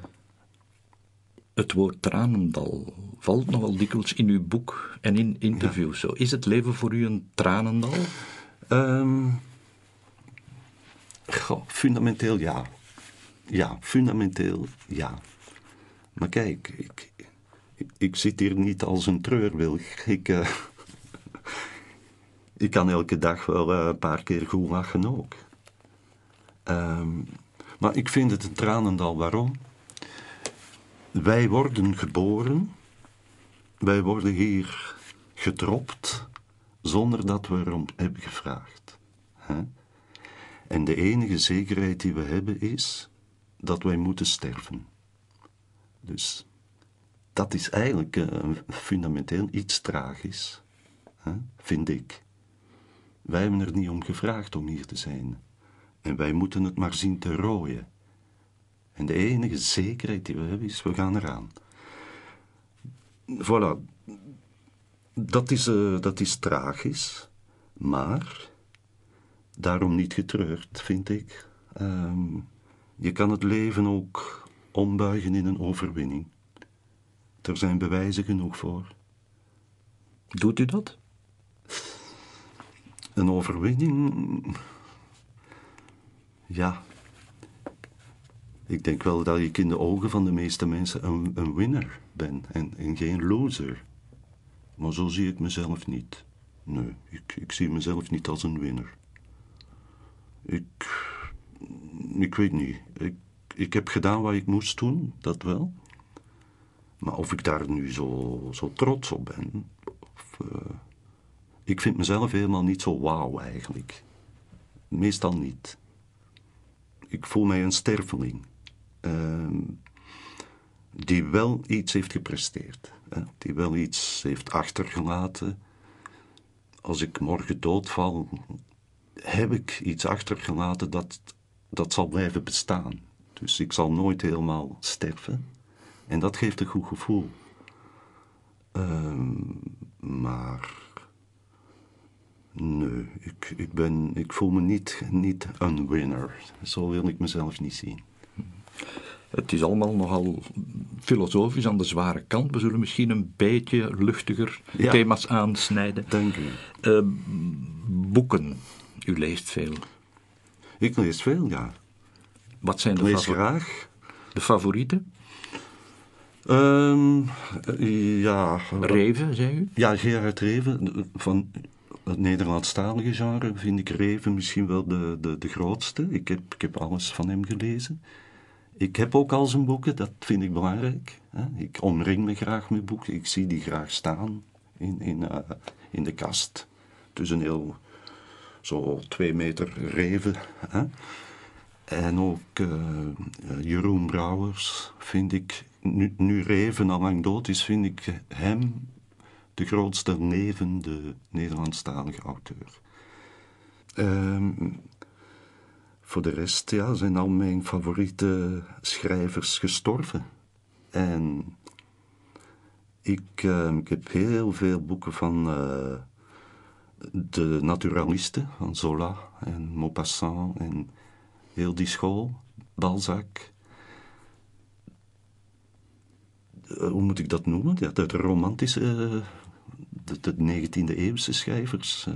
Het woord tranendal valt nogal dikwijls in uw boek en in interviews. Ja. Zo. Is het leven voor u een tranendal? Um, goh, fundamenteel ja. Ja, fundamenteel ja. Maar kijk, ik, ik, zit hier niet als een treurwilg. Ik, uh, ik kan elke dag wel uh, een paar keer goed lachen ook. Um, maar ik vind het een tranendal. Waarom? Wij worden geboren, wij worden hier gedropt zonder dat we erom hebben gevraagd. Hè? En de enige zekerheid die we hebben is dat wij moeten sterven. Dus dat is eigenlijk uh, fundamenteel iets tragisch, hè? vind ik. Wij hebben er niet om gevraagd om hier te zijn. En wij moeten het maar zien te rooien. En de enige zekerheid die we hebben is, we gaan eraan. Voilà. Dat is, uh, dat is tragisch, maar daarom niet getreurd, vind ik. Um, je kan het leven ook ombuigen in een overwinning. Er zijn bewijzen genoeg voor. Doet u dat? Een overwinning. Ja. Ik denk wel dat ik in de ogen van de meeste mensen een, een winner ben en, en geen loser. Maar zo zie ik mezelf niet. Nee, ik, ik zie mezelf niet als een winnaar. Ik. Ik weet niet. Ik, ik heb gedaan wat ik moest doen, dat wel. Maar of ik daar nu zo, zo trots op ben. Of, uh, ik vind mezelf helemaal niet zo wauw eigenlijk. Meestal niet. Ik voel mij een sterveling. Uh, die wel iets heeft gepresteerd. Hè? Die wel iets heeft achtergelaten. Als ik morgen doodval, heb ik iets achtergelaten dat, dat zal blijven bestaan. Dus ik zal nooit helemaal sterven. En dat geeft een goed gevoel. Uh, maar nee, ik, ik, ben, ik voel me niet, niet een winner. Zo wil ik mezelf niet zien. Het is allemaal nogal filosofisch aan de zware kant. We zullen misschien een beetje luchtiger ja. thema's aansnijden. Dank u. Uh, boeken. U leest veel. Ik lees veel, ja. Wat zijn de, Lees favor- graag. de favorieten? Ehm, ja, Reven, zei u? ja, Gerard Reven. Van het Nederlandstalige genre vind ik Reven misschien wel de, de, de grootste. Ik heb, ik heb alles van hem gelezen. Ik heb ook al zijn boeken, dat vind ik belangrijk. Ik omring me graag met boeken. Ik zie die graag staan in, in, eh, in de kast. Dus een heel, zo twee meter reven. Hè. En ook eh, Jeroen Brouwers vind ik, nu, nu Reven al lang dood is, vind ik hem de grootste levende Nederlandstalige auteur. Ehm, voor de rest ja, zijn al mijn favoriete schrijvers gestorven. En ik, eh, ik heb heel veel boeken van eh, de naturalisten, van Zola en Maupassant en heel die school, Balzac. Eh, hoe moet ik dat noemen? Ja, de, romantische, de, de 19e eeuwse schrijvers, eh,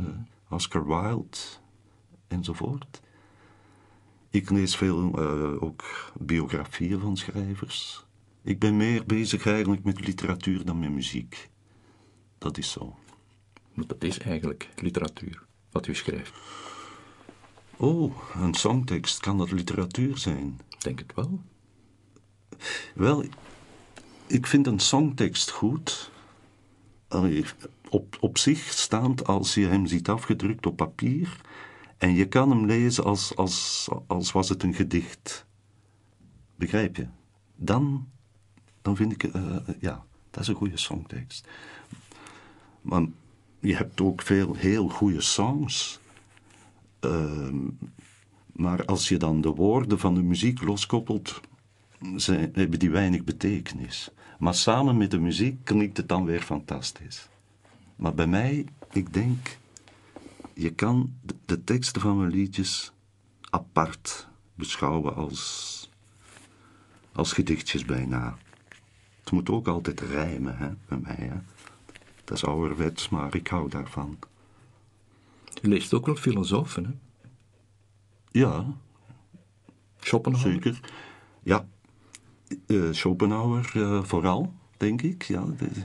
Oscar Wilde enzovoort. Ik lees veel eh, ook biografieën van schrijvers. Ik ben meer bezig eigenlijk met literatuur dan met muziek. Dat is zo. Want dat is eigenlijk literatuur, wat u schrijft. Oh, een songtekst, kan dat literatuur zijn? Denk het wel. Wel, ik vind een songtekst goed. Op, op zich staand als je hem ziet afgedrukt op papier. En je kan hem lezen als, als, als was het een gedicht. Begrijp je? Dan, dan vind ik, eh, ja, dat is een goede songtekst. Maar je hebt ook veel heel goede songs. Ehm, maar als je dan de woorden van de muziek loskoppelt, zijn, hebben die weinig betekenis. Maar samen met de muziek klinkt het dan weer fantastisch. Maar bij mij, ik denk, je kan de, teksten van mijn liedjes apart beschouwen als, als gedichtjes bijna. Het moet ook altijd rijmen, hè, bij mij. Hè. Dat is ouderwets, maar ik hou daarvan. U leest ook wel filosofen, hè? Ja, Schopenhauer. Zeker. Ja, eh, Schopenhauer eh, vooral, denk ik. Ja, de-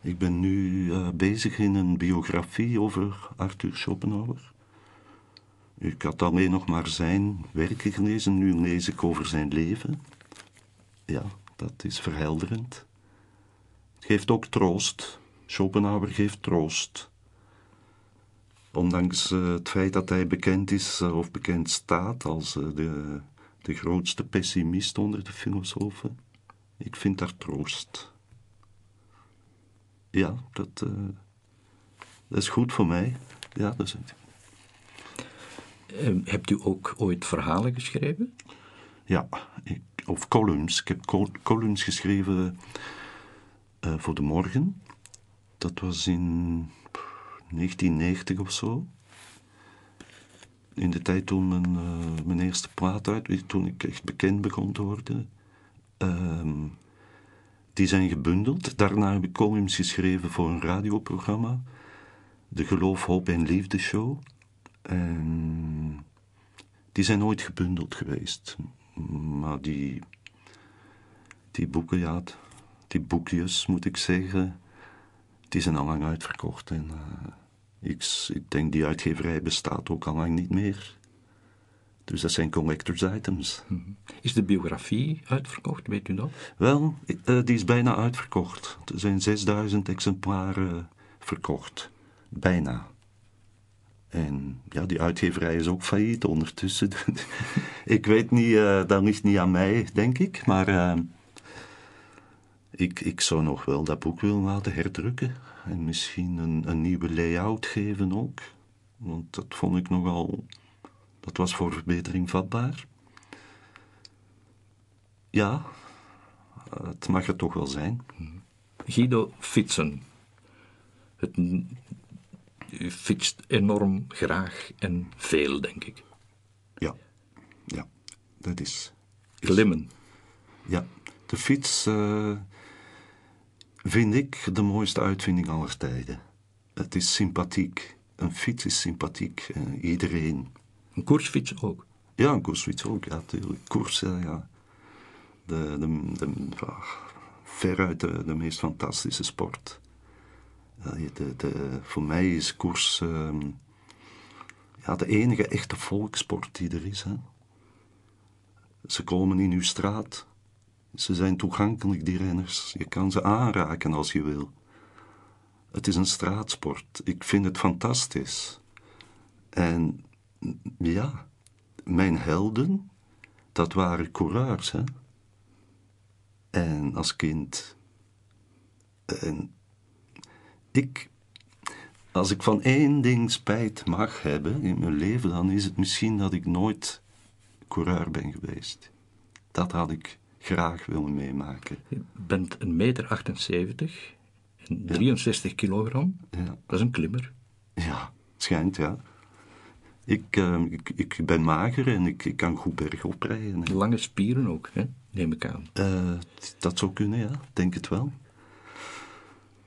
ik ben nu eh, bezig in een biografie over Arthur Schopenhauer. Ik had alleen nog maar zijn werken gelezen, nu lees ik over zijn leven. Ja, dat is verhelderend. Het geeft ook troost. Schopenhauer geeft troost. Ondanks eh, het feit dat hij bekend is eh, of bekend staat als eh, de, de grootste pessimist onder de filosofen. Ik vind daar troost. Ja, dat, dat is goed voor mij. Ja, dat is het. Eh, hebt u ook ooit verhalen geschreven? Ja, ik, of columns. Ik heb col- columns geschreven voor de morgen. Dat was in pff, 1990 of zo. In de tijd toen mijn, eh, mijn eerste plaat uit, toen ik echt bekend begon te worden. Ehm, die zijn gebundeld. Daarna heb ik columns geschreven voor een radioprogramma. De Geloof, Hoop en Liefde Show. En die zijn nooit gebundeld geweest. Maar die, die boeken, ja, die boekjes moet ik zeggen, die zijn al lang uitverkocht. En eh, ik, denk die uitgeverij bestaat ook al lang niet meer. Dus dat zijn collectors items. Is de biografie uitverkocht, weet u dat? Wel, eh, die is bijna uitverkocht. Er zijn 6000 exemplaren verkocht. Bijna. En ja, die uitgeverij is ook failliet ondertussen. ik weet niet, eh, dat ligt niet aan mij, denk ik. Maar ik, ik zou nog wel dat boek willen laten herdrukken. En misschien een, een nieuwe layout geven ook. Want dat vond ik nogal... Dat was voor verbetering vatbaar. Ja, het mag er toch wel zijn. Guido Fietsen. Het, u fietst enorm graag en veel, denk ik. Ja, ja, dat is. Klimmen. Ja, de fiets eh, vind ik de mooiste uitvinding aller tijden. Het is sympathiek. Een fiets is sympathiek. eh, iedereen. Een koersfiets ook. Ja, een koersfiets ook, ja, natuurlijk. Koers, ja. De, de, de, ah, veruit de, de meest fantastische sport. De, de, voor mij is koers ehm, ja, de enige echte volkssport die er is. Hè. Ze komen in uw straat. Ze zijn toegankelijk, die renners. Je kan ze aanraken als je wil. Het is een straatsport. Ik vind het fantastisch. En ja, mijn helden, dat waren coureurs. Hè? En als kind. En ik, als ik van één ding spijt mag hebben in mijn leven, dan is het misschien dat ik nooit coureur ben geweest. Dat had ik graag willen meemaken. Je bent een meter 78 en 63 kilogram. Ja. Dat is een klimmer. Ja, schijnt, ja. Ik, uh, ik, ik ben mager en ik, ik kan goed bergop rijden. hè. Lange spieren ook, hè? neem ik aan. Eh, dat zou kunnen, ja. Denk het wel.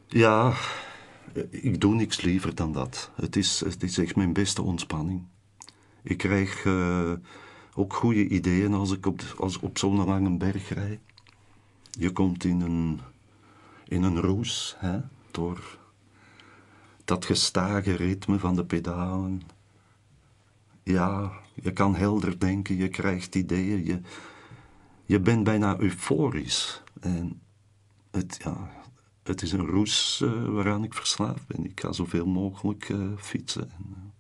Ja, eh, ik doe niks liever dan dat. Het is, het is echt mijn beste ontspanning. Ik krijg eh, ook goede ideeën als ik op, als op zo'n lange berg rijd. Je komt in een, in een roes, hè, door dat gestage ritme van de pedalen. Ja, je kan helder denken, je krijgt ideeën, je, je bent bijna euforisch. En het, ja, het is een roes eh, waaraan ik verslaafd ben. Ik ga zoveel mogelijk eh, fietsen. En, eh,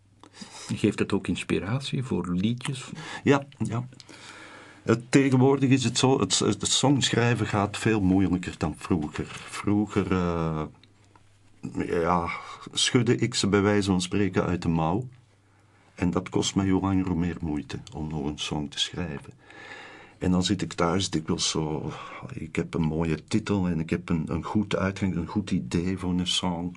Geeft het ook inspiratie voor liedjes? ja, ja. Het, tegenwoordig is het zo, het, het songschrijven gaat veel moeilijker dan vroeger. Vroeger eh, ja, schudde ik ze bij wijze van spreken uit de mouw. En dat kost mij hoe langer hoe meer moeite om nog een song te schrijven. En dan zit ik thuis dikwijls zo... Ik heb een mooie titel en ik heb een, een goed uitgang, een goed idee voor een song.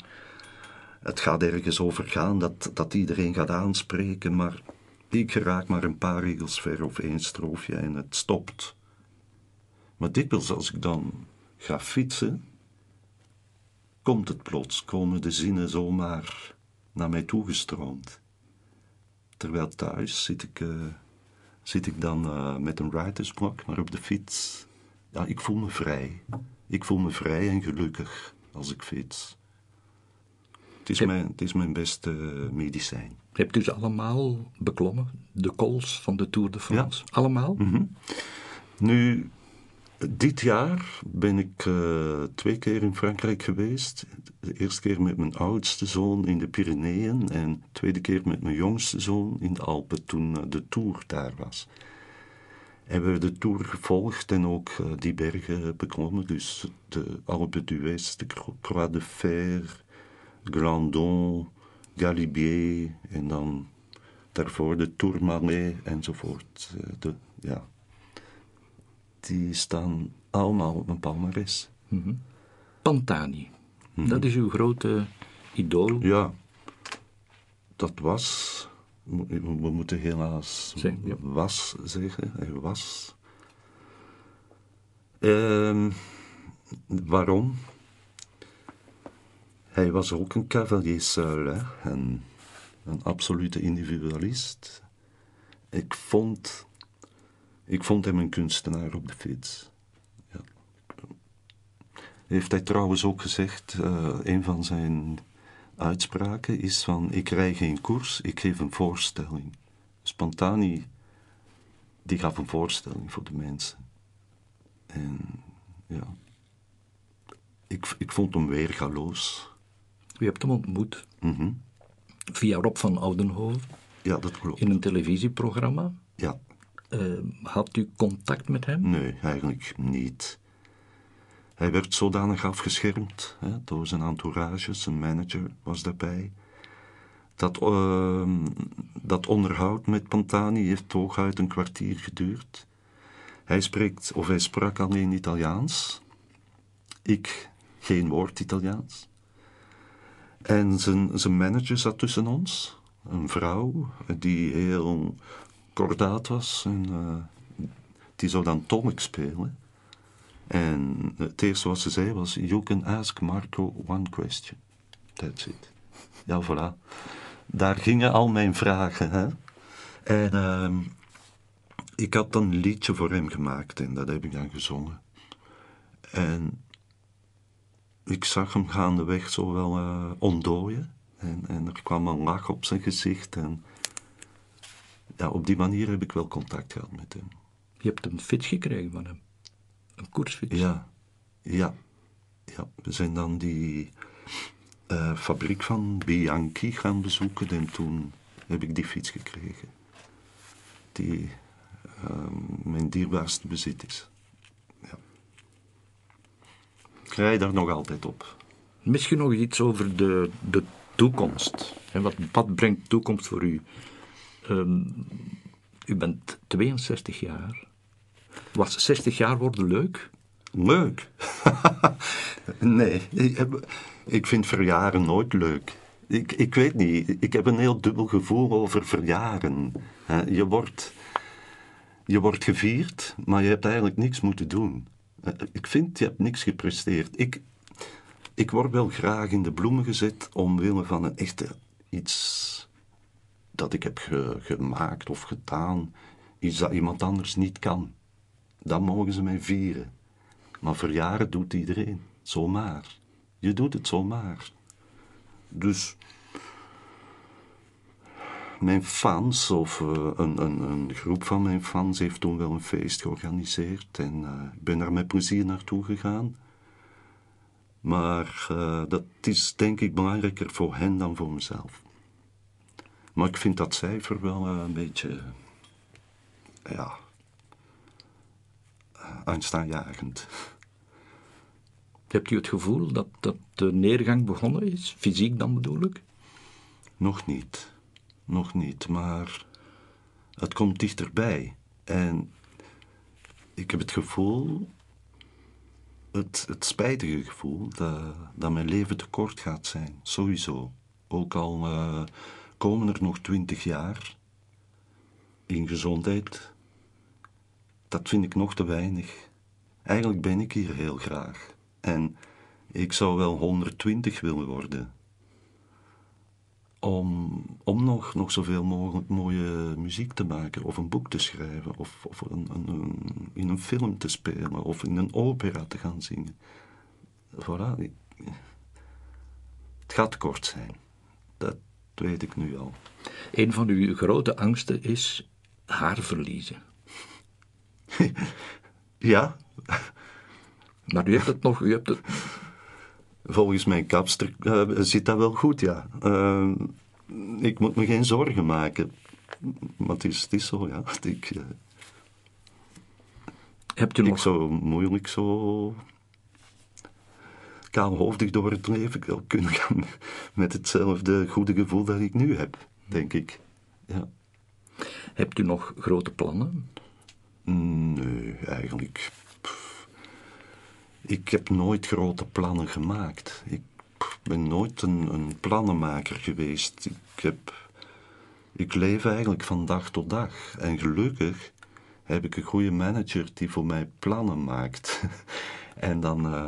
Het gaat ergens over gaan dat, dat iedereen gaat aanspreken, maar ik raak maar een paar regels ver of één stroofje en het stopt. Maar dikwijls als ik dan ga fietsen, komt het plots, komen de zinnen zomaar naar mij toegestroomd. Terwijl thuis zit ik, eh, zit ik dan eh, met een writersblok, maar op de fiets. Ja, ik voel me vrij. Ik voel me vrij en gelukkig als ik fiets. Het is, Heb- mijn, het is mijn beste medicijn. Je hebt dus allemaal beklommen, de kools van de Tour de France. Allemaal? Nu, dit jaar ben ik eh, twee keer in Frankrijk geweest. De eerste keer met mijn oudste zoon in de Pyreneeën en de tweede keer met mijn jongste zoon in de Alpen toen eh, de Tour daar was. En we hebben de Tour gevolgd en ook eh, die bergen beklommen. Dus de Alpe d'Huez, de Cro- Croix de Fer, Grandon, Galibier en dan daarvoor de Tourmalet enzovoort. Eh, de, ja, die staan allemaal op mijn palmares. Pantani. Dat is uw grote idool. Ja, dat was. We we moeten helaas Zeg, ja. was zeggen. Hij was. Ehm, waarom? Hij was ook een cavalier seul, hè? Een, absolute individualist. Ik vond, ik vond hem een kunstenaar op de fiets. Ja. Heeft hij trouwens ook gezegd, eh, een van zijn uitspraken is van, ik rij geen koers, ik geef een voorstelling. Spontani, die gaf een voorstelling voor de mensen. En ja, ik, ik vond hem weergaloos. U hebt hem ontmoet Mhm. via Rob van Oudenhoven Ja, dat klopt. in een televisieprogramma. Ja, Eh, had u contact met hem? nee, eigenlijk niet. Hij werd zodanig afgeschermd hè, door zijn entourage, zijn manager was daarbij. Dat, ehm, dat onderhoud met Pantani heeft hooguit een kwartier geduurd. Hij spreekt, of hij sprak alleen Italiaans. Ik geen woord Italiaans. En zijn, manager zat tussen ons. Een vrouw die heel kordaat was. En, eh, die zou dan tonic spelen. En het eerste wat ze zei was: You can ask Marco one question. That's it. Ja, voilà. Daar gingen al mijn vragen. Hè? En ehm, ik had een liedje voor hem gemaakt en dat heb ik dan gezongen. En ik zag hem gaandeweg zo wel uh, ontdooien. En, en er kwam een lach op zijn gezicht. En ja, op die manier heb ik wel contact gehad met hem. Je hebt een fiets gekregen van hem? Een koersfiets? Ja, ja. ja. We zijn dan die uh, fabriek van Bianchi gaan bezoeken en toen heb ik die fiets gekregen. Die uh, mijn dierbaarste bezit is. Ik rij daar nog altijd op. Misschien nog iets over de, de toekomst. En wat, wat brengt toekomst voor u? Um, u bent 62 jaar. Was 60 jaar worden leuk? Leuk? nee, ik vind verjaren nooit leuk. Ik, ik weet niet, ik heb een heel dubbel gevoel over verjaren. Je wordt, je wordt gevierd, maar je hebt eigenlijk niks moeten doen. Ik vind, je hebt niks gepresteerd. Ik, ik word wel graag in de bloemen gezet omwille van een echte iets dat ik heb gemaakt of gedaan, iets dat iemand anders niet kan. Dan mogen ze mij vieren. Maar verjaren doet iedereen, zomaar. Je doet het zomaar. Dus mijn fans, of uh, een, een, een, groep van mijn fans, heeft toen wel een feest georganiseerd. En uh, ik ben daar met plezier naartoe gegaan. Maar uh, dat is denk ik belangrijker voor hen dan voor mezelf. Maar ik vind dat cijfer wel een beetje. ja. aanstaanjagend. Hebt u het gevoel dat, dat de neergang begonnen is? Fysiek dan bedoel ik? Nog niet. Nog niet, maar het komt dichterbij. En ik heb het gevoel, het, het spijtige gevoel, dat, dat mijn leven te kort gaat zijn. Sowieso. Ook al uh, komen er nog twintig jaar in gezondheid. Dat vind ik nog te weinig. Eigenlijk ben ik hier heel graag. En ik zou wel 120 willen worden. Om, om nog, nog zoveel mogelijk mooie muziek te maken, of een boek te schrijven, of, of een, een, in een film te spelen, of in een opera te gaan zingen. Voilà. Het gaat kort zijn. Dat weet ik nu al. Een van uw grote angsten is haar verliezen. ja. Maar u hebt het nog, u hebt het... Volgens mijn kapster uh, zit dat wel goed, ja. Uh, ik moet me geen zorgen maken. Maar het is, het is zo, ja. Ik, uh, Hebt u ik nog... zou moeilijk zo kaalhoofdig door het leven kunnen gaan met hetzelfde goede gevoel dat ik nu heb, denk ik. Ja. Hebt u nog grote plannen? Nee, eigenlijk ik heb nooit grote plannen gemaakt. Ik ben nooit een, een plannenmaker geweest. Ik, heb, ik leef eigenlijk van dag tot dag. En gelukkig heb ik een goede manager die voor mij plannen maakt. en dan uh,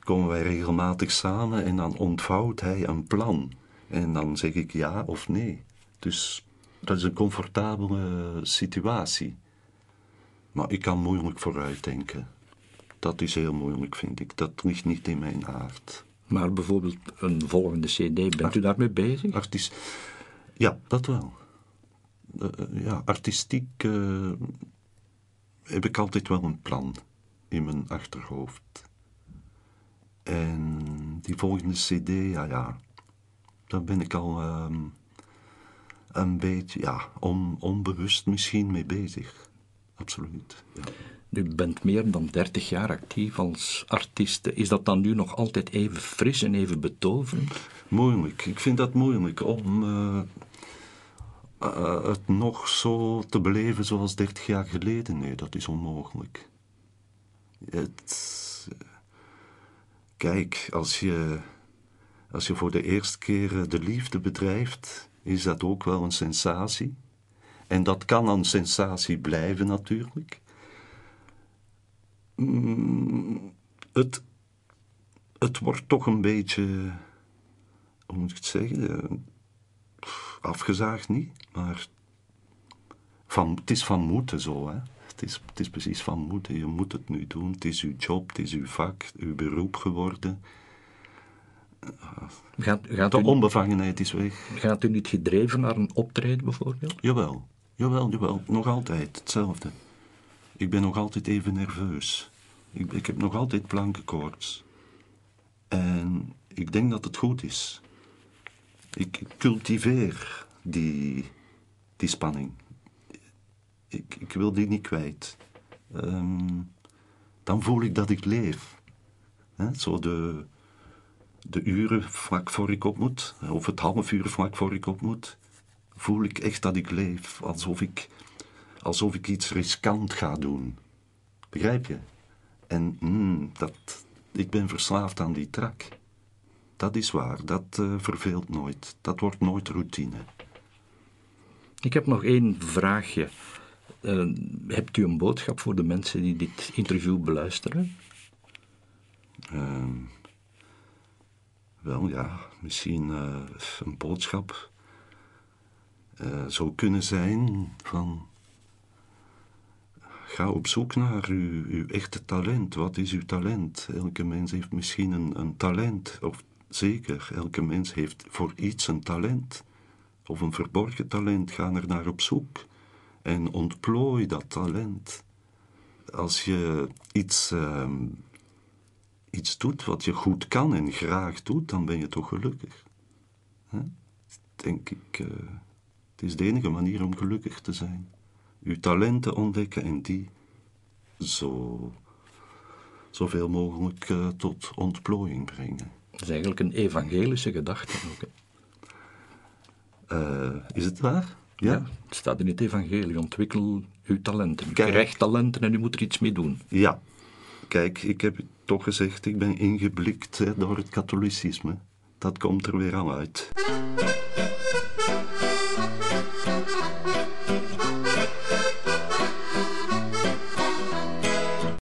komen wij regelmatig samen en dan ontvouwt hij een plan. En dan zeg ik ja of nee. Dus dat is een comfortabele situatie. Maar ik kan moeilijk vooruitdenken dat is heel moeilijk, vind ik. Dat ligt niet in mijn aard. Maar bijvoorbeeld een volgende CD, bent u daarmee bezig? Ja, dat wel. Uh, ja, artistiek uh, heb ik altijd wel een plan in mijn achterhoofd. En die volgende CD, ja, ja, daar ben ik al um, een beetje, ja, on, onbewust misschien mee bezig. Absoluut. Ja. U bent meer dan 30 jaar actief als artiest. Is dat dan nu nog altijd even fris en even betoverend? Moeilijk. Ik vind dat moeilijk om uh, uh, het nog zo te beleven zoals 30 jaar geleden. Nee, dat is onmogelijk. Het, kijk, als je, als je voor de eerste keer de liefde bedrijft, is dat ook wel een sensatie. En dat kan een sensatie blijven natuurlijk. Mm, het, het wordt toch een beetje, hoe moet ik het zeggen, afgezaagd niet, maar van, het is van moeten zo, hè. Het is, het is precies van moeten. Je moet het nu doen. Het is uw job, het is uw vak, uw beroep geworden. Gaat, gaat, De u, onbevangenheid is weg. gaat u niet gedreven naar een optreden bijvoorbeeld? Jawel, jawel, jawel. Nog altijd hetzelfde. Ik ben nog altijd even nerveus. Ik, ik heb nog altijd plankenkoorts. En ik denk dat het goed is. Ik cultiveer die, die spanning. Ik, ik wil die niet kwijt. Ehm, dan voel ik dat ik leef. Zo de, de uren vlak voor ik op moet, of het half uur vlak voor ik op moet, voel ik echt dat ik leef. Alsof ik, alsof ik iets riskant ga doen. Begrijp je? En mm, dat, ik ben verslaafd aan die trak. Dat is waar, dat eh, verveelt nooit. Dat wordt nooit routine. Ik heb nog één vraagje. Eh, hebt u een boodschap voor de mensen die dit interview beluisteren? Ehm, wel ja, misschien eh, een boodschap zou kunnen zijn van. Ga op zoek naar uw, echte talent. Wat is uw talent? Elke mens heeft misschien een, een talent. Of zeker, elke mens heeft voor iets een talent. Of een verborgen talent. Ga er naar op zoek. En ontplooi dat talent. Als je iets ehm, iets doet wat je goed kan en graag doet, dan ben je toch gelukkig. Hè? Denk ik, eh, het is de enige manier om gelukkig te zijn. Uw talenten ontdekken en die zo, zoveel mogelijk eh, tot ontplooiing brengen. Dat is eigenlijk een evangelische gedachte ook. hè. Eh, is het waar? Ja? Het staat in het evangelie. Ontwikkel uw talenten. U Kijk. krijgt talenten en u moet er iets mee doen. Ja. Kijk, ik heb het toch gezegd, ik ben ingeblikt hè, door het katholicisme. Dat komt er weer aan uit.